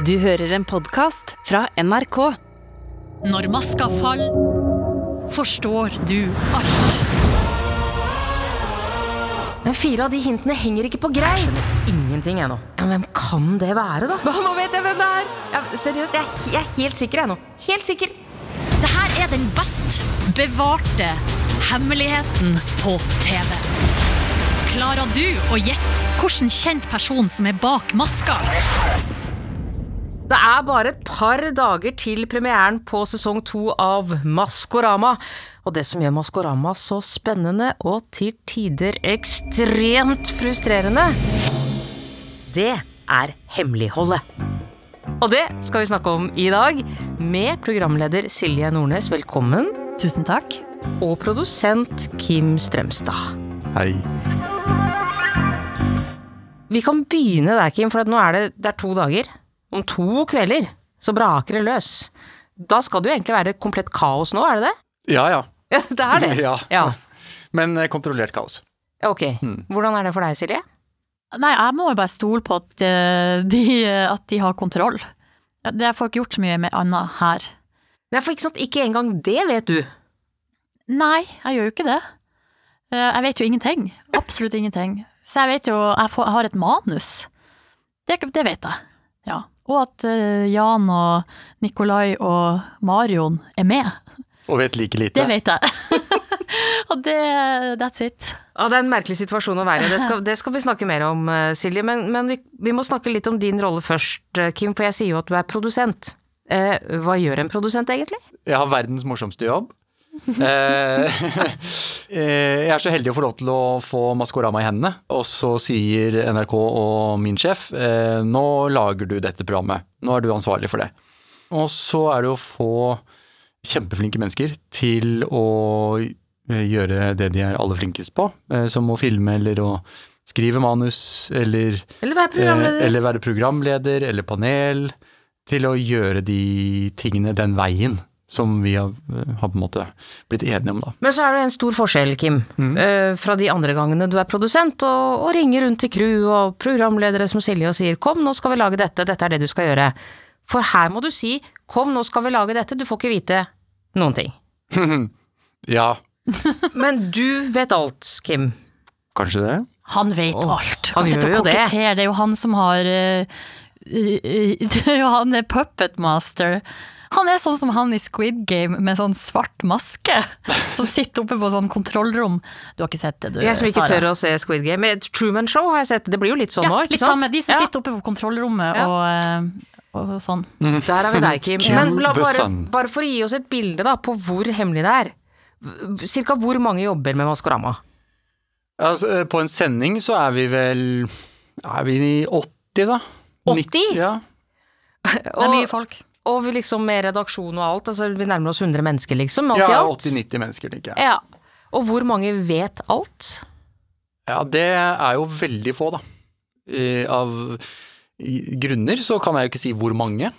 Du hører en podkast fra NRK. Når maska faller, forstår du alt. Men fire av de hintene henger ikke på greip. Ingenting ennå. Ja, hvem kan det være, da? Nå vet jeg hvem det er! Ja, seriøst, jeg, jeg er helt sikker, jeg nå. Helt sikker. Det her er den best bevarte hemmeligheten på TV. Klarer du å gjette hvilken kjent person som er bak maska? Det er bare et par dager til premieren på sesong to av Maskorama. Og det som gjør Maskorama så spennende og til tider ekstremt frustrerende, det er hemmeligholdet. Og det skal vi snakke om i dag, med programleder Silje Nordnes, velkommen, Tusen takk. og produsent Kim Strømstad. Hei. Vi kan begynne der, Kim, for at nå er det, det er to dager. Om to kvelder så braker det løs. Da skal det jo egentlig være komplett kaos nå, er det det? Ja, ja. Ja, det er det. Ja. ja. Men eh, kontrollert kaos. Ok. Hvordan er det for deg, Silje? Nei, jeg må jo bare stole på at eh, de, at de har kontroll. Ja, Det får ikke gjort så mye med annet her. Nei, for ikke sant, ikke engang det vet du. Nei, jeg gjør jo ikke det. Eh, Jeg vet jo ingenting. Absolutt ingenting. Så jeg vet jo Jeg får- jeg har et manus. Det, det vet jeg. Ja. Og at eh, Jan og Nikolai og Marion er med. Og vet like lite. Det vet jeg. og det That's it. Ja, Det er en merkelig situasjon å være i. Det skal, det skal vi snakke mer om, eh, Silje. Men, men vi, vi må snakke litt om din rolle først, eh, Kim. For jeg sier jo at du er produsent. Eh, hva gjør en produsent egentlig? Jeg har verdens morsomste jobb. Eh, eh, jeg er så heldig å få lov til å få Maskorama i hendene, og så sier NRK og min sjef eh, nå lager du dette programmet, nå er du ansvarlig for det. Og så er det å få kjempeflinke mennesker til å gjøre det de er aller flinkest på, som å filme eller å skrive manus eller Eller være programleder? Eller være programleder eller panel, til å gjøre de tingene den veien som vi har, har på en måte blitt enige om, da. Men så er det en stor forskjell, Kim, mm. fra de andre gangene du er produsent og, og ringer rundt til crew og programledere som Silje og sier 'kom, nå skal vi lage dette, dette er det du skal gjøre'. For her må du si 'kom, nå skal vi lage dette', du får ikke vite noen ting. Ja, Men du vet alt, Kim. kanskje det? Han vet oh, alt. han sitter gjør og jo det. Det er jo han som har uh,… Uh, Det er jo han er puppet master. Han er sånn som han i Squid Game med sånn svart maske, som sitter oppe på sånn kontrollrom. Du har ikke sett det, du, Jeg som ikke Sara? tør å se Squid Game. Truman Show har jeg sett, det blir jo litt sånn ja, ikke litt sant? samme. De som Ja. sitter oppe på kontrollrommet Ja. og, eh, og sånn. Der er vi deg, Kim. Men la, bare, bare for å gi oss et bilde da, på hvor hemmelig det er. Cirka hvor mange jobber med Maskorama? Altså, eh, på en sending så er vi vel Er vi i 80, da? 80? Ja. Det er mye folk. Og vi liksom med redaksjon og alt, altså vi nærmer oss 100 mennesker liksom, alt ja 80-90 mennesker, tenker jeg. Ja. Og hvor mange vet alt? Ja, det er jo veldig få, da. Eh, Av i- grunner så kan jeg jo ikke si hvor mange.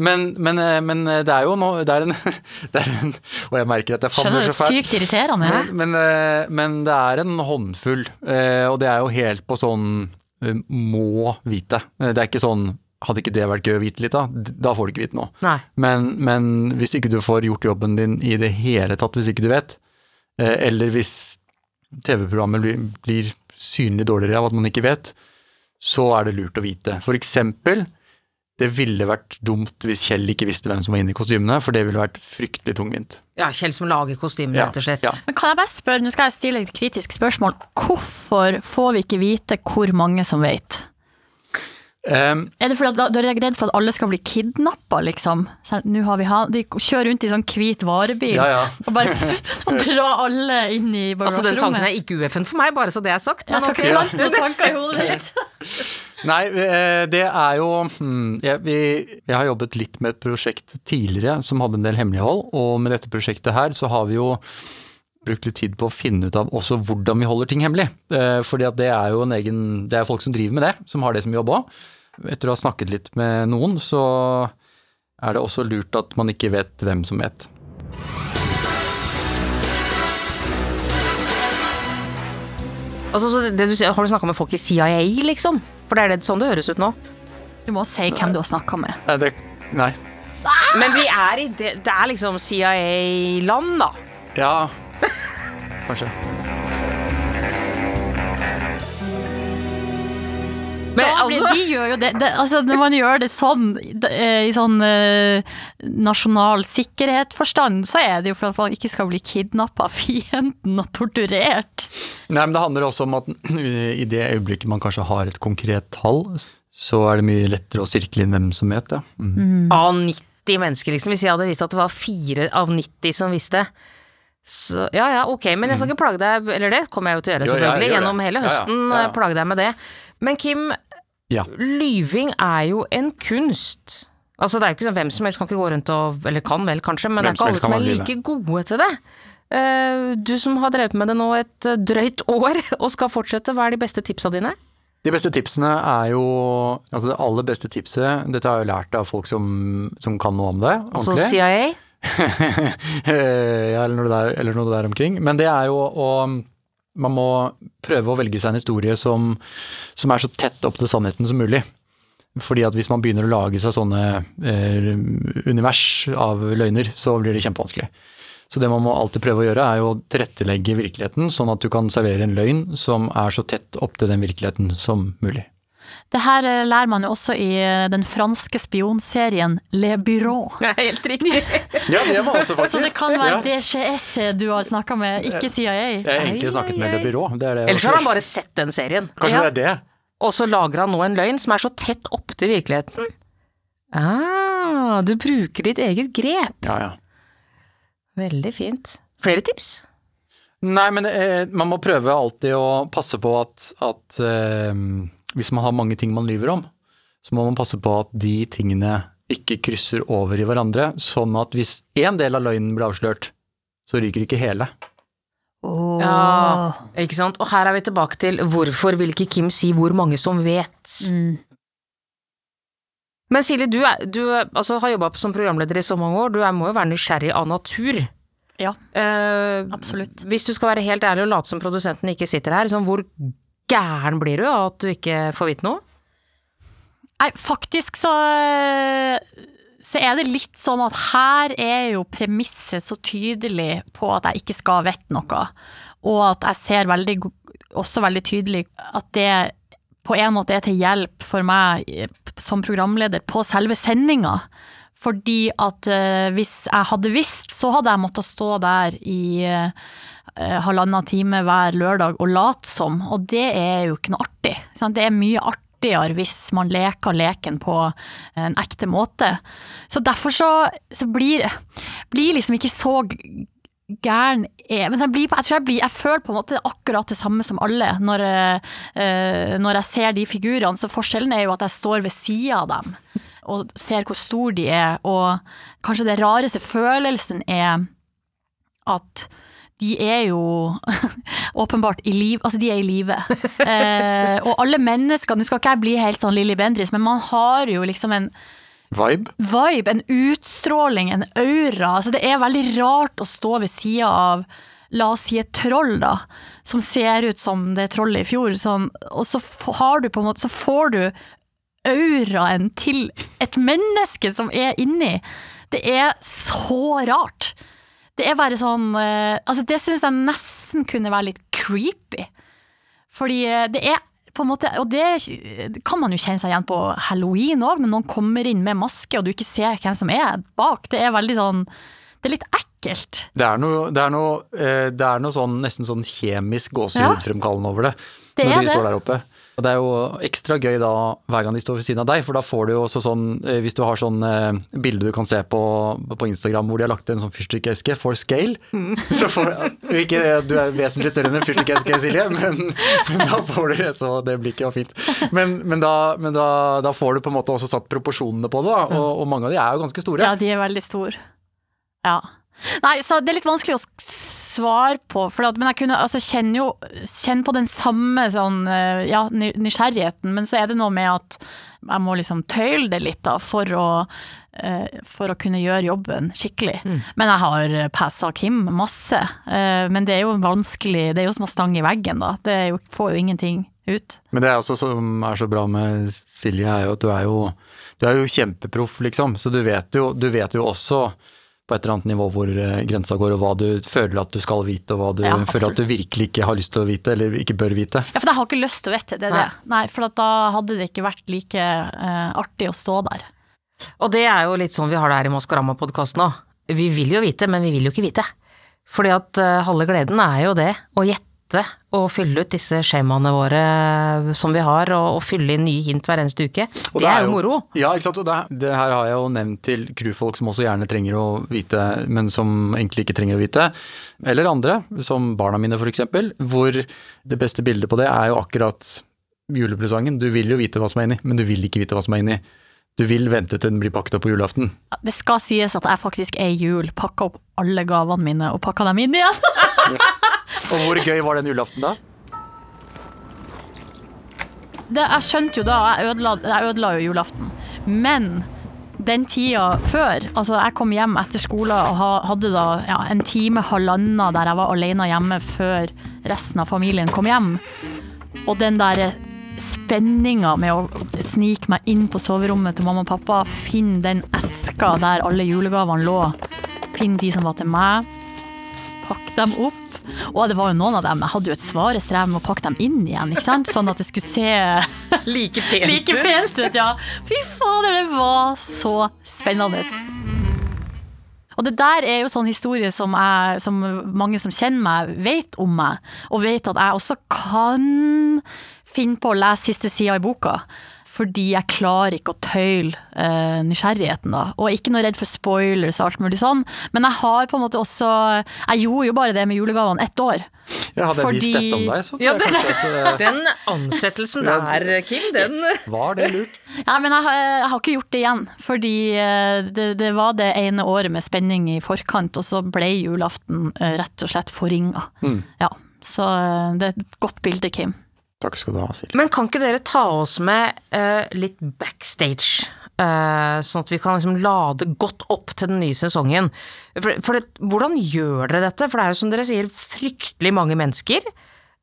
Men, men, eh, men det er jo nå Det er det er en Og jeg merker at jeg famler så fælt. sykt irriterende. Men, eh, men det er en håndfull, eh, og det er jo helt på sånn eh, må vite. Eh, Det er ikke sånn hadde ikke det vært gøy å vite litt, av? Da får du ikke vite noe. Nei. Men, men hvis ikke du får gjort jobben din i det hele tatt, hvis ikke du vet, eh, eller hvis TV-programmet blir, blir synlig dårligere av at man ikke vet, så er det lurt å vite. For eksempel, det ville vært dumt hvis Kjell ikke visste hvem som var inne i kostymene, for det ville vært fryktelig tungvint. Ja, Kjell som lager kostymer, rett og slett. ja. Men kan jeg bare spørre, nå skal jeg stille et kritisk spørsmål. Hvorfor får vi ikke vite hvor mange som vet? Um, Er det fordi at da- da er jeg redd for at alle skal bli kidnappa, liksom? Så, nå har vi ha, de kjører rundt i sånn hvit varebil Ja, ja. og bare og drar alle inn i Altså, den tanken er ikke UFN for meg, bare så det er sagt. Jeg skal ikke plante noen tanker i hodet ditt. Nei, eh, det er jo hmm, jeg, vi, jeg har jobbet litt med et prosjekt tidligere som hadde en del hemmelighold, og med dette prosjektet her så har vi jo brukt litt tid på å finne ut av også hvordan vi holder ting hemmelig. Eh, fordi at det er jo en egen Det er folk som driver med det, som har det som jobb òg. Etter å ha snakket litt med noen, så er det også lurt at man ikke vet hvem som vet. Altså, så det du har du snakka med folk i CIA, liksom? For det er det sånn det høres ut nå. Du må si hvem du har snakka med. Nei, det, nei. Men vi er i det Det er liksom CIA-land, da. Ja, kanskje. Men Da altså de gjør jo det, det altså Når man gjør det sånn, eh, i sånn eh, nasjonal sikkerhetsforstand, så er det jo for at man ikke skal bli kidnappa av fienden og torturert. Nei, men det handler også om at i det øyeblikket man kanskje har et konkret tall, så er det mye lettere å sirkle inn hvem som vet det. Mm. Av 90 mennesker, liksom. Hvis jeg hadde visst at det var fire av 90 som visste. Så ja ja, ok, men jeg skal ikke plage deg Eller det kommer jeg jo til å gjøre, selvfølgelig. jo, ja, Gjennom hele høsten ja, ja. eh, plage deg med det. Men Kim, Ja. lyving er jo en kunst. Altså Det er jo ikke sånn hvem som helst kan ikke gå rundt og Eller kan vel, kanskje, men det er ikke alle som er lyve. like gode til det. Eh, du som har drevet med det nå et eh, drøyt år og skal fortsette, hva er de beste tipsa dine? De beste tipsene er jo Altså det aller beste tipset, dette har jeg jo lært av folk som, som kan noe om det. Altså ordentlig. CIA? ja, eller noe, der, eller noe der omkring. Men det er jo å Man må prøve å velge seg en historie som, som er så tett opp til sannheten som mulig. Fordi at hvis man begynner å lage seg sånne eh, univers av løgner, så blir det kjempevanskelig. Så det man må alltid prøve å gjøre, er å tilrettelegge virkeligheten, sånn at du kan servere en løgn som er så tett opp til den virkeligheten som mulig. Det her eh, lærer man jo også i eh, den franske spionserien Le Bureau. Det er helt riktig. Ja, det var også faktisk. Så det kan være Ja. DCS du har snakka med, ikke CIA. Jeg har egentlig snakket med Le Bureau. Det er det. Ellers har han bare sett den serien. Kanskje Ja. det er det? Og så lager han nå en løgn som er så tett opptil virkeligheten. Ah, du bruker ditt eget grep. Ja, ja. Veldig fint. Flere tips? Nei, men eh, man må prøve alltid å passe på at, at eh, hvis man har mange ting man lyver om, så må man passe på at de tingene ikke krysser over i hverandre, sånn at hvis én del av løgnen blir avslørt, så ryker ikke hele. Åh. Ja. Ikke sant? Og her er vi tilbake til hvorfor vil ikke Kim si hvor mange som vet? Mm. Men Silje, du, er, du altså, har jobba som programleder i så mange år, du er, må jo være nysgjerrig av natur. Ja, Eh, absolutt. Hvis du skal være helt ærlig og late som produsenten ikke sitter her, sånn, hvor gæren blir du av at du ikke får vite noe? Nei, faktisk så så er det litt sånn at her er jo premisset så tydelig på at jeg ikke skal vite noe, og at jeg ser veldig, også veldig tydelig at det på en måte er til hjelp for meg eh, som programleder på selve sendinga. Fordi at eh, hvis jeg hadde visst, så hadde jeg måttet stå der i eh, halvannen time hver lørdag og late som, og det er jo ikke noe artig. Sant? Det er mye artigere hvis man leker leken på en ekte måte. Så derfor så, så blir, blir liksom ikke så gæren men jeg, blir, jeg tror jeg blir Jeg føler på en måte akkurat det samme som alle når, eh, når jeg ser de figurene. Så forskjellen er jo at jeg står ved sida av dem og ser hvor store de er, og kanskje det rareste følelsen er at de er jo åpenbart i liv, altså de er i live. Eh, og alle mennesker, nå skal ikke jeg bli helt sånn Lilly Bendriss, men man har jo liksom en Vibe? vibe, en utstråling, en aura. Altså det er veldig rart å stå ved sida av La oss si et troll, da, som ser ut som det trollet i fjor. sånn, og så har du på en måte Så får du auraen til et menneske som er inni. Det er så rart. Det er bare sånn eh, Altså, det syns jeg nesten kunne være litt creepy. Fordi eh, det er på en måte, og det kan man jo kjenne seg igjen på halloween òg, når noen kommer inn med maske og du ikke ser hvem som er bak. Det er veldig sånn Det er litt ekkelt. Det er noe, det er noe, eh, det er noe sånn, nesten sånn kjemisk gåsehudfremkallende over det. Det når er de det. står der oppe. Og det er jo ekstra gøy da hver gang de står ved siden av deg, for da får du jo også sånn eh, Hvis du har sånn eh, bilde du kan se på, på Instagram hvor de har lagt en sånn fyrstikkeske for scale, Mm. så får Ikke du er vesentlig større enn en fyrstikkeske, Silje, men, men da får du Så det blikket var fint. Men, men, da, men da, da får du på en måte også satt proporsjonene på det, da, og, og mange av de er jo ganske store. Ja, de er veldig store. Ja. Nei, så det er litt vanskelig å s- svare på, at, men jeg kunne altså kjenne jo Kjenne på den samme sånn eh, ja, nysgjerrigheten, men så er det noe med at jeg må liksom tøyle det litt da, for å eh, for å kunne gjøre jobben skikkelig. Men jeg har passa Kim masse. eh, Men det er jo vanskelig, det er jo som å stange i veggen, da. Det jo, får jo ingenting ut. Men det er også som er så bra med Silje, er jo at du er jo, du er jo kjempeproff, liksom. Så du vet, jo, du vet jo også på et eller annet nivå hvor eh, grensa går, og hva du føler at du skal vite, og hva du Ja, føler at du virkelig ikke har lyst til å vite, eller ikke bør vite. Ja, for jeg har ikke lyst til å vite, det Nei. det. Nei, for at da hadde det ikke vært like uh, artig å stå der. Og det er jo litt sånn vi har det her i Maskorama-podkasten òg. Vi vil jo vite, men vi vil jo ikke vite. Fordi at uh, halve gleden er jo det, å gjette og fylle ut disse skjemaene våre som vi har, og, og fylle inn nye hint hver eneste uke. Det, det er jo moro. Ja, ikke sant. Og det, det her har jeg jo nevnt til crewfolk som også gjerne trenger å vite, men som egentlig ikke trenger å vite. Eller andre, som barna mine for eksempel, hvor det beste bildet på det er jo akkurat julepresangen. Du vil jo vite hva som er inni, men du vil ikke vite hva som er inni. Du vil vente til den blir pakket opp på julaften. Det skal sies at jeg faktisk er jul pakka opp alle gavene mine og pakka dem inn igjen. Og hvor gøy var den julaften da? Det, jeg skjønte jo da, jeg ødela, jeg ødela jo julaften. Men den tida før, altså jeg kom hjem etter skole og hadde da ja, en time, halvannen der jeg var alene hjemme før resten av familien kom hjem. Og den der spenninga med å snike meg inn på soverommet til mamma og pappa, finne den eska der alle julegavene lå, finne de som var til meg, pakke dem opp. Og det var jo noen av dem, jeg hadde jo et svarestrev med å pakke dem inn igjen, ikke sant? Sånn at det skulle se Like pent like pent ut, ja. Fy fader, det var så spennende. Og det der er jo sånn historie som, jeg, som mange som kjenner meg, vet om meg. Og vet at jeg også kan finne på å lese siste sida i boka. Fordi jeg klarer ikke å tøyle eh, nysgjerrigheten, da. Og ikke noe redd for spoilers og alt mulig sånn. Men jeg har på en måte også Jeg gjorde jo bare det med julegavene ett år. Ja, hadde jeg visst dette om deg, så tror Ja, jeg kanskje at eh, Den ansettelsen der, Kim, den var det lurt. Ja, men jeg, har- jeg har ikke gjort det igjen, fordi eh, det, det var det ene året med spenning i forkant, og så ble julaften eh, rett og slett forringa. Mm. Ja, så eh, det er et godt bilde, Kim. Takk skal du ha, Silje. Men kan ikke dere ta oss med uh, litt backstage? Uh, sånn at vi kan liksom lade godt opp til den nye sesongen. For, for det, hvordan gjør dere dette? For det er jo som dere sier, fryktelig mange mennesker.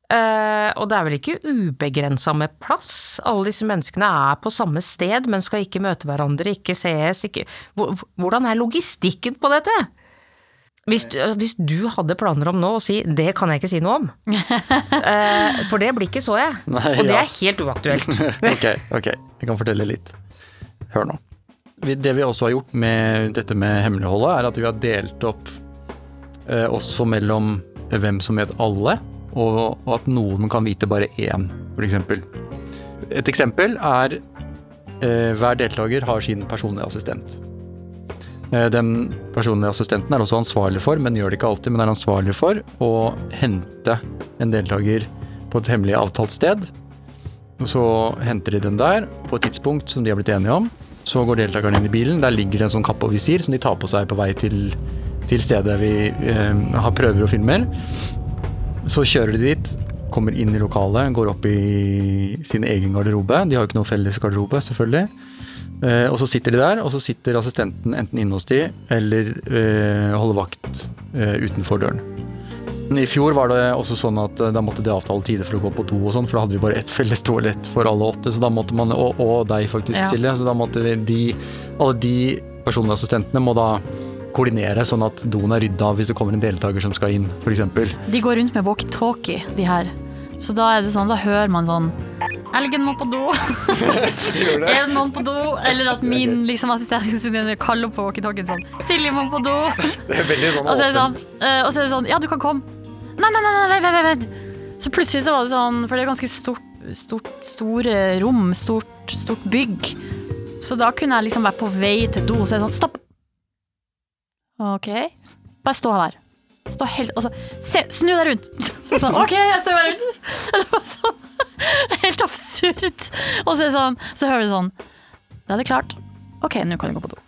Uh, og det er vel ikke ubegrensa med plass? Alle disse menneskene er på samme sted, men skal ikke møte hverandre, ikke sees, ikke Hvordan er logistikken på dette? Hvis, du- hvis du hadde planer om nå å si 'det kan jeg ikke si noe om', eh, for det blir ikke så, jeg. Nei, Og det ja. er helt uaktuelt. ok, ok. Jeg kan fortelle litt. Hør nå. Det vi også har gjort med dette med hemmeligholdet, er at vi har delt opp eh, også mellom hvem som vet alle, og, og at noen kan vite bare én, f.eks. Et eksempel er eh, hver deltaker har sin personlige assistent. Eh, Den personlige assistenten er også ansvarlig for, men gjør det ikke alltid, men er ansvarlig for å hente en deltaker på et hemmelig avtalt sted. Så henter de den der på et tidspunkt som de har blitt enige om. Så går deltakerne inn i bilen. Der ligger det en sånn kappe og visir som de tar på seg på vei til, til stedet vi eh, har prøver og filmer. Så kjører de dit, kommer inn i lokalet, går opp i sin egen garderobe. De har jo ikke noe felles garderobe, selvfølgelig. Eh, og så sitter de der, og så sitter assistenten enten inne hos de eller eh, holder vakt eh, utenfor døren. I fjor var det også sånn at eh, da måtte de avtale tider for å gå på do og sånn, for da hadde vi bare ett felles toalett for alle åtte, så da måtte man, og, og deg faktisk, Ja. Silje, så da måtte de, alle de personlige assistentene må da koordinere sånn at doen er rydda hvis det kommer en deltaker som skal inn, eksempel. De går rundt med walkietalkie, de her. Så da er det sånn, da hører man sånn Elgen må på do. er det noen på do? Eller at min liksom, assistent kaller på walkietalkien sånn Silje må på do. Det er veldig sånn Og så er det sånn, eh, og så er det sånn Ja, du kan komme. Nei, nei, nei, nei, vent, vent, vent. Så plutselig så var det sånn, for det er ganske stort, stort store rom, stort, stort bygg. Så da kunne jeg liksom være på vei til do, så er det sånn Stopp! Ok. Bare stå her. Stå helt Og så se, snu deg rundt! Så sånn, ok, jeg snur meg rundt. Eller bare sånn helt absurd. Og så sånn, så hører du sånn Da er det klart. Ok, nå kan du gå på do.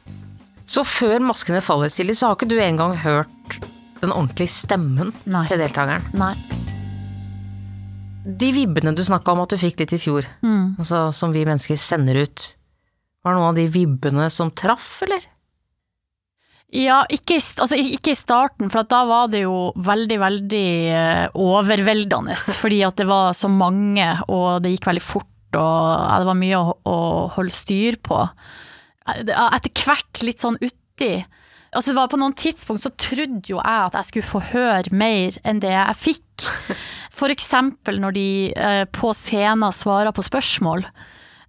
Så før maskene faller, Silje, så har ikke du engang hørt den ordentlige stemmen Nei. til deltakeren. Nei. De vibbene du snakka om at du fikk litt i fjor, Mm. altså som vi mennesker sender ut, var det noen av de vibbene som traff, eller? Ja, ikke, altså, ikke i starten, for at da var det jo veldig, veldig eh, overveldende. Fordi at det var så mange, og det gikk veldig fort, og ja, det var mye å, å holde styr på. Eh, Etter hvert litt sånn uti. Altså, på noen tidspunkt så trodde jo jeg at jeg skulle få høre mer enn det jeg fikk. For eksempel når de eh, på scenen svarer på spørsmål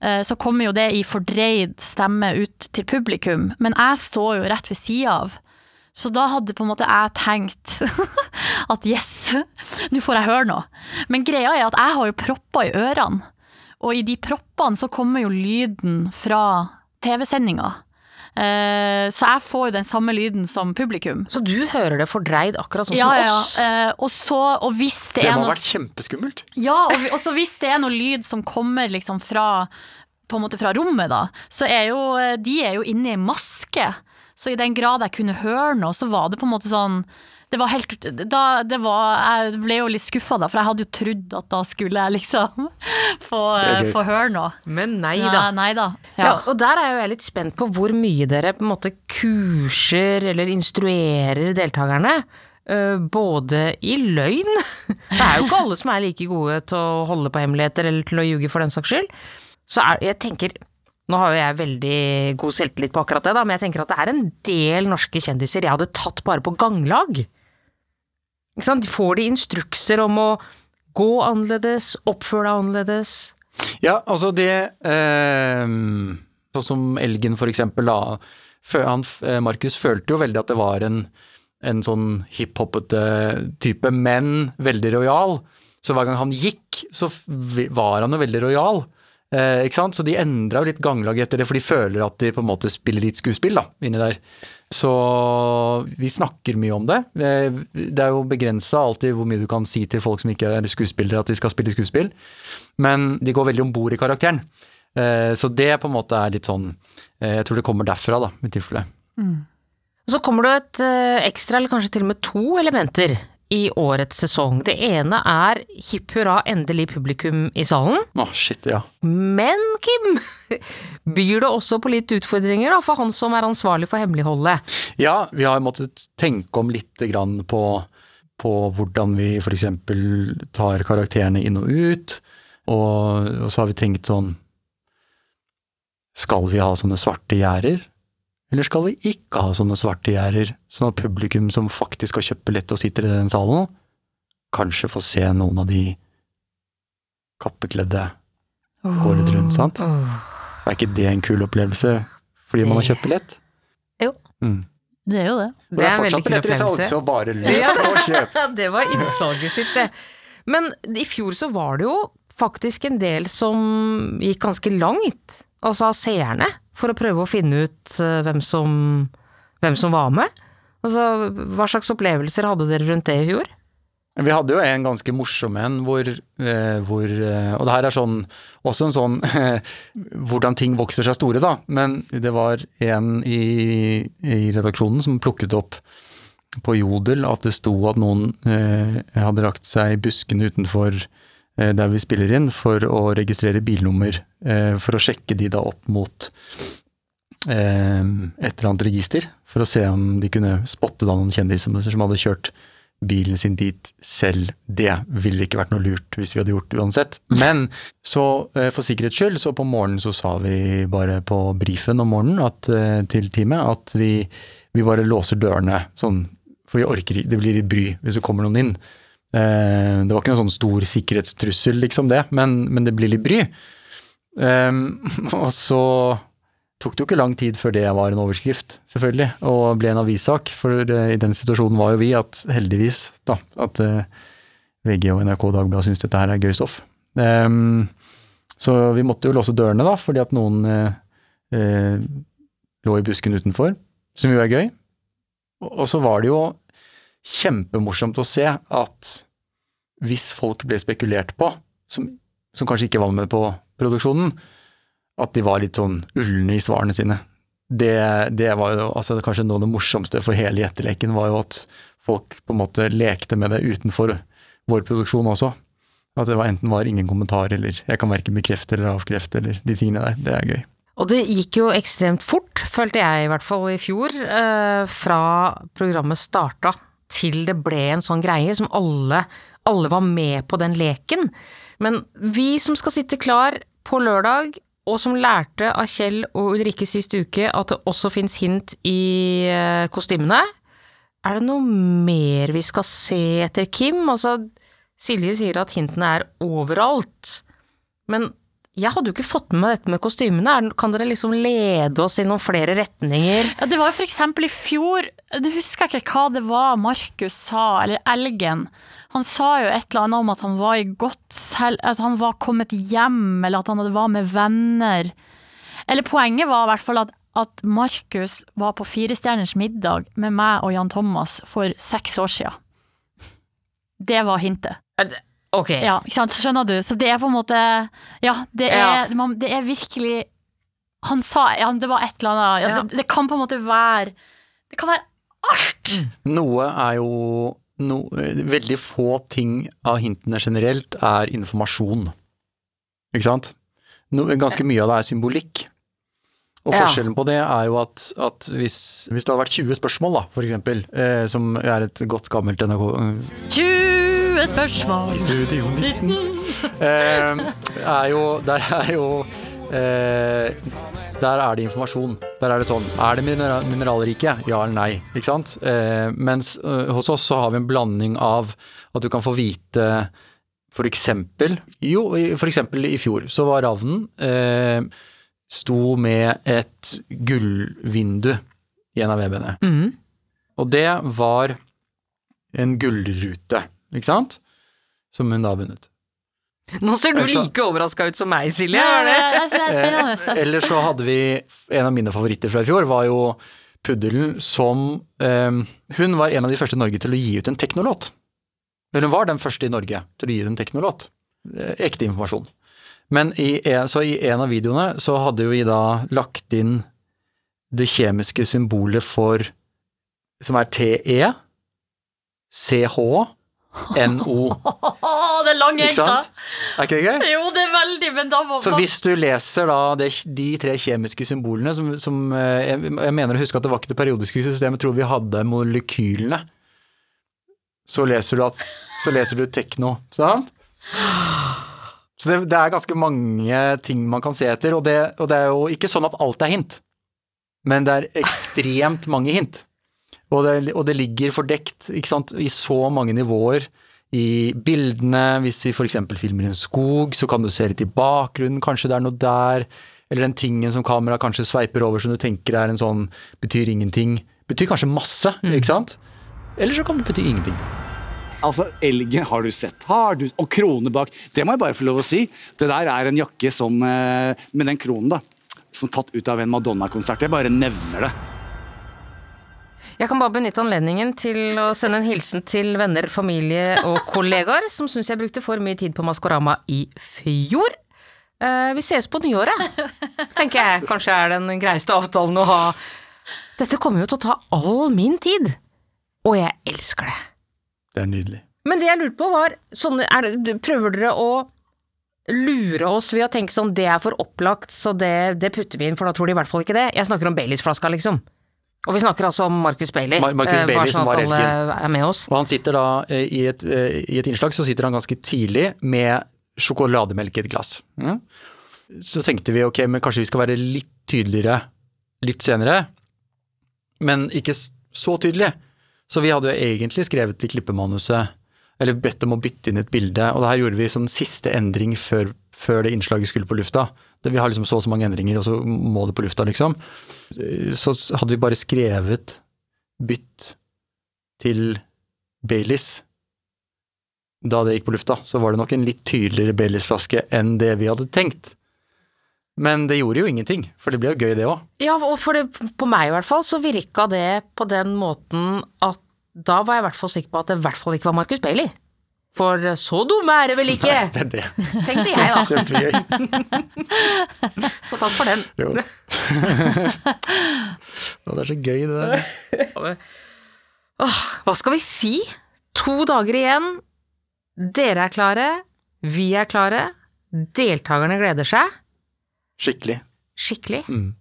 så kommer jo det i fordreid stemme ut til publikum, men jeg står jo rett ved sida av. Så da hadde på en måte jeg tenkt at yes, nå får jeg høre noe. Men greia er at jeg har jo propper i ørene, og i de proppene så kommer jo lyden fra TV-sendinga. Eh, Så jeg får jo den samme lyden som publikum. Så du hører det fordreid akkurat sånn Ja, som ja, ja. Eh, Og så, og hvis det, Det er må noe ha vært kjempeskummelt. ja, og, og så hvis det er noe lyd som kommer liksom fra på en måte fra rommet, da, så er jo de er jo inne i maske. Så i den grad jeg kunne høre noe, så var det på en måte sånn det var helt, da, det var, Jeg ble jo litt skuffa da, for jeg hadde jo trodd at da skulle jeg liksom få, er få høre noe. Men nei da. nei da. Ja. Ja. og der er jo jeg litt spent på hvor mye dere på en måte kurser eller instruerer deltakerne. eh, Både i løgn Det er jo ikke alle som er like gode til å holde på hemmeligheter eller til å ljuge for den saks skyld. Så er, jeg tenker Nå har jo jeg veldig god selvtillit på akkurat det, da, men jeg tenker at det er en del norske kjendiser jeg hadde tatt bare på ganglag. Får de instrukser om å gå annerledes, oppføre deg annerledes? Ja, altså det eh, Sånn som Elgen for eksempel, da. Han, eh, Markus følte jo veldig at det var en, en sånn hiphopete type, men veldig rojal. Så hver gang han gikk, så var han jo veldig rojal. Eh, ikke sant? Så de endra jo litt ganglag etter det, for de føler at de på en måte spiller litt skuespill da, inni der. Så vi snakker mye om det. Eh, Det er jo begrensa alltid hvor mye du kan si til folk som ikke er skuespillere at de skal spille skuespill, men de går veldig om bord i karakteren. Eh, Så det på en måte er litt sånn eh, Jeg tror det kommer derfra, da, i tilfelle. Og så kommer det et ekstra, eller kanskje til og med to elementer i årets sesong. Det ene er hipp hurra, endelig publikum i salen. Å, shit, ja. Men Kim, byr det også på litt utfordringer da, for han som er ansvarlig for hemmeligholdet. Ja, vi har måttet tenke om litt grann på, på hvordan vi f.eks. tar karakterene inn og ut, og, og så har vi tenkt sånn Skal vi ha sånne svarte gjerder, eller skal vi ikke ha sånne svarte gjerder, sånn at publikum som faktisk har kjøpt billett og sitter i den salen, kanskje får se noen av de kappekledde gå litt rundt, sant? Er ikke det en kul opplevelse fordi man har kjøpt billett? Jo. Mm. Det er jo det. Og Det er er veldig fortsatt kul billetter i salg, så bare løp og kjøp. Ja, det var innsalget sitt, det. Men i fjor så var det jo faktisk en del som gikk ganske langt, altså av seerne, for å prøve å finne ut eh, hvem som, hvem som var med. Altså, hva slags opplevelser hadde dere rundt det i fjor? Vi hadde jo en ganske morsom en hvor, eh, hvor eh, Og det her er sånn, også en sånn hvordan ting vokser seg store, da. Men det var en i, i redaksjonen som plukket opp på Jodel at det sto at noen hadde lagt seg i buskene utenfor der vi spiller inn, for å registrere bilnummer. Eh, for å sjekke de da opp mot eh, et eller annet register, for å se om de kunne spotte da noen kjendiser som hadde kjørt bilen sin dit selv. Det ville ikke vært noe lurt hvis vi hadde gjort det uansett. Men så eh, for sikkerhets skyld, så på morgenen så sa vi bare på brifen om morgenen at, eh, til teamet at vi, vi bare låser dørene sånn, for vi orker ikke, det blir litt bry hvis det kommer noen inn. Eh, det var ikke noen sånn stor sikkerhetstrussel, liksom det, men, men det blir litt bry. Eh, og så tok det jo ikke lang tid før det var en overskrift, selvfølgelig, og ble en avissak. For eh, i den situasjonen var jo vi at heldigvis, da, at eh, VG og NRK og Dagbladet syntes dette her er gøy stoff. Ehm, så vi måtte jo låse dørene, da, fordi at noen eh, eh, lå i busken utenfor, som jo er gøy. Og, og så var det jo kjempemorsomt å se at hvis folk ble spekulert på, som, som kanskje ikke var med på produksjonen, at de var litt sånn ulne i svarene sine. Det, det var jo altså, kanskje noe av det morsomste for hele gjetteleken, var jo at folk på en måte lekte med det utenfor vår produksjon også. At det var enten var ingen kommentar, eller jeg kan verken bekrefte eller avkrefte, eller de tingene der. Det er gøy. Og det gikk jo ekstremt fort, følte jeg i hvert fall i fjor, eh, fra programmet starta til det ble en sånn greie som alle, alle var med på den leken. Men vi som skal sitte klar på lørdag, og som lærte av Kjell og Ulrikke sist uke at det også fins hint i eh, kostymene, er det noe mer vi skal se etter, Kim? Altså, Silje sier at hintene er overalt, men jeg hadde jo ikke fått med meg dette med kostymene. Kan dere liksom lede oss i noen flere retninger? Ja, det var jo for eksempel i fjor, det husker jeg ikke hva det var Markus sa, eller Elgen. Han sa jo et eller annet om at han var i godt selv, at han var kommet hjem, eller at han hadde- var med venner. Eller poenget var i hvert fall at, at Markus var på Firestjerners middag med meg og Jan Thomas for seks år siden. Det var hintet. Er det- Ok. Ja, ikke sant, skjønner du? Så det er på en måte Ja, det er, man, det er virkelig Han sa ja, det var et eller annet ja, Ja. det, det kan på en måte være Det kan være alt! Noe er jo no, Veldig få ting av hintene generelt er informasjon. Ikke sant? No, ganske mye av det er symbolikk. Og forskjellen på det er jo at, at hvis, hvis det hadde vært 20 spørsmål, da, for eksempel, eh, som er et godt gammelt NRK 20 spørsmål! Studio 19 eh, er jo Der er jo eh, Der er det informasjon. Der er det sånn Er det mineral mineralrike? Ja eller nei? Ikke sant? Eh, mens eh, hos oss så har vi en blanding av at du kan få vite for eksempel Jo, for eksempel i fjor så var ravnen eh, sto med et gullvindu i en av VB-ene. Mhm. Og det var en gullrute, ikke sant? Som hun da har vunnet. Nå ser du like overraska ut som meg, Silje. Ja, det, er, det er Eh, spennende. Eller så hadde vi En av mine favoritter fra i fjor var jo puddelen som um, Hun var en av de første i Norge til å gi ut en teknolåt. Eller hun var den første i Norge til å gi ut en teknolåt. Eh, Ekte informasjon. Men i, en- så i en av videoene så hadde vi da lagt inn det kjemiske symbolet for Som er TE, CH, NO. Det er lang sant? Er ikke det gøy? Jo, det er veldig, men da må Så hvis du leser da det, de tre kjemiske symbolene som, som eh, jeg, jeg mener å huske at det var ikke det periodiske systemet, tror vi hadde molekylene. Så leser du at Så leser du tekno, sant? Så det, det er ganske mange ting man kan se etter, og det, og det er jo ikke sånn at alt er hint, men det er ekstremt mange hint. Og det, og det ligger fordekt ikke sant, i så mange nivåer i bildene. Hvis vi f.eks. filmer en skog, så kan du se litt i bakgrunnen, kanskje det er noe der. Eller den tingen som kameraet kanskje sveiper over som du tenker er en sånn betyr ingenting. Betyr kanskje masse, ikke sant? Eller så kan det bety ingenting. Altså, elgen har du sett. Har du, og krone bak. Det må jeg bare få lov å si. Det der er en jakke som eh, Med den kronen, da. Som tatt ut av en Madonna-konsert. Jeg bare nevner det. Jeg kan bare benytte anledningen til å sende en hilsen til venner, familie og kollegaer som syns jeg brukte for mye tid på Maskorama i fjor. Uh, vi ses på nyåret, tenker jeg kanskje er den greieste avtalen å ha. Dette kommer jo til å ta all min tid, og jeg elsker det. Det er nydelig. Men det jeg lurte på var, sånne, det, prøver dere å lure oss ved å tenke sånn det er for opplagt, så det, det putter vi inn, for da tror de i hvert fall ikke det. Jeg snakker om Baileys-flaska, liksom. Og vi snakker altså om Marcus Bailey. Mar- Marcus eh, Bailey, sånn som var er med oss. Og han sitter da eh, i et, eh, i et innslag, så sitter han ganske tidlig med sjokolademelk i et glass. Mm. Så tenkte vi ok, men kanskje vi skal være litt tydeligere litt senere, men ikke så tydelig. Så vi hadde jo egentlig skrevet i klippemanuset, eller bedt om å bytte inn et bilde, og det her gjorde vi som siste endring før, før det innslaget skulle på lufta. Vi har liksom så og så mange endringer, og så må det på lufta, liksom. Så hadde vi bare skrevet bytt til Baileys da det gikk på lufta, så var det nok en litt tydeligere Baileys-flaske enn det vi hadde tenkt. Men det gjorde jo ingenting, for det ble jo gøy det òg. Ja, og for det, på meg i hvert fall, så virka det på den måten at da var jeg i hvert fall sikker på at det i hvert fall ikke var Marcus Bailey. For så dumme er det vel ikke, Nei, Det er det. tenkte jeg da. Kjempegøy. Så takk for den. Jo. Det er så gøy, det der. Hva skal vi si? To dager igjen. Dere er klare. Vi er klare. Deltakerne gleder seg. Skikkelig. skikkelig. Mm.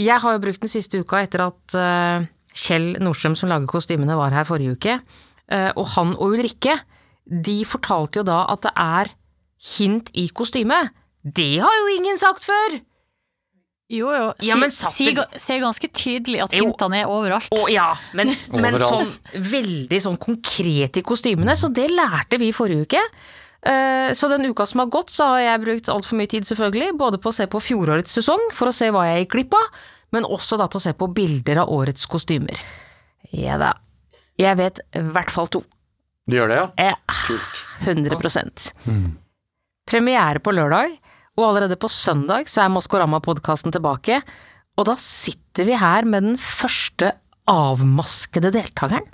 Jeg har jo brukt den siste uka etter at eh, Kjell Nordstrøm, som lager kostymene, var her forrige uke. Eh, og han og Ulrikke, de fortalte jo da at det er hint i kostymet. Det har jo ingen sagt før! Jo, jo. Ja, men Si- Ser ganske tydelig at hintene er overalt. Å ja, men, men sånn veldig sånn konkret i kostymene, så det lærte vi forrige uke. Eh, Så den uka som har gått, så har jeg brukt altfor mye tid, selvfølgelig, både på å se på fjorårets sesong, for å se hva jeg gikk glipp av, men også da til å se på bilder av årets kostymer. Ja da. Jeg vet i hvert fall to. Du gjør det, ja? Eh, 100% Premiere på lørdag, og allerede på søndag så er Maskorama-podkasten tilbake, og da sitter vi her med den første avmaskede deltakeren.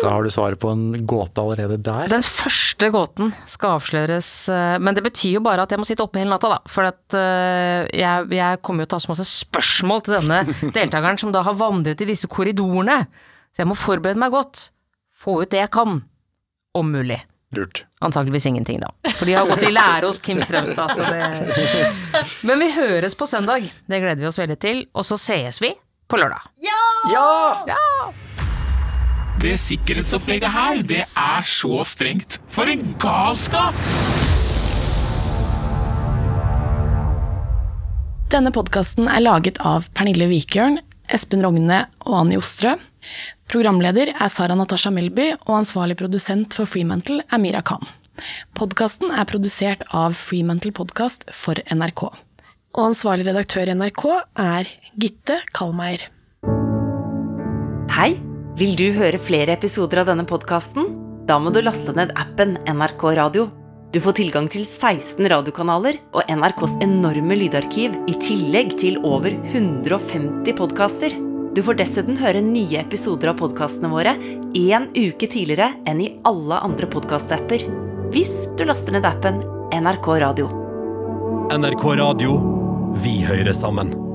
Da har du svaret på en gåte allerede der. Den første gåten skal avsløres, eh, men det betyr jo bare at jeg må sitte oppe hele natta, da. For at eh, jeg, jeg kommer jo til å ha så masse spørsmål til denne deltakeren som da har vandret i disse korridorene. Så jeg må forberede meg godt. Få ut det jeg kan. Om mulig. Lurt. Antakeligvis ingenting, da. For de har gått i lære hos Kim Strømstad, så det Men vi høres på søndag. Det gleder vi oss veldig til. Og så sees vi på lørdag. Ja! Ja! Det sikkerhetsopplegget her, det er så strengt. For en galskap! Denne podkasten er laget av Pernille Wikjørn, Espen Rogne og Anni Ostrø. Programleder er Sara Natasha Melby, og ansvarlig produsent for Freemantle er Mira Khan. Podkasten er produsert av Freemantle Podcast for NRK. Og ansvarlig redaktør i NRK er Gitte Kalmeier. Hei, vil du høre flere episoder av denne podkasten? Da må du laste ned appen NRK Radio. Du får tilgang til 16 radiokanaler og NRKs enorme lydarkiv i tillegg til over 150 podkaster. Du får dessuten høre nye episoder av podkastene våre én uke tidligere enn i alle andre podkastapper. Hvis du laster ned appen NRK Radio. NRK Radio. Vi hører sammen.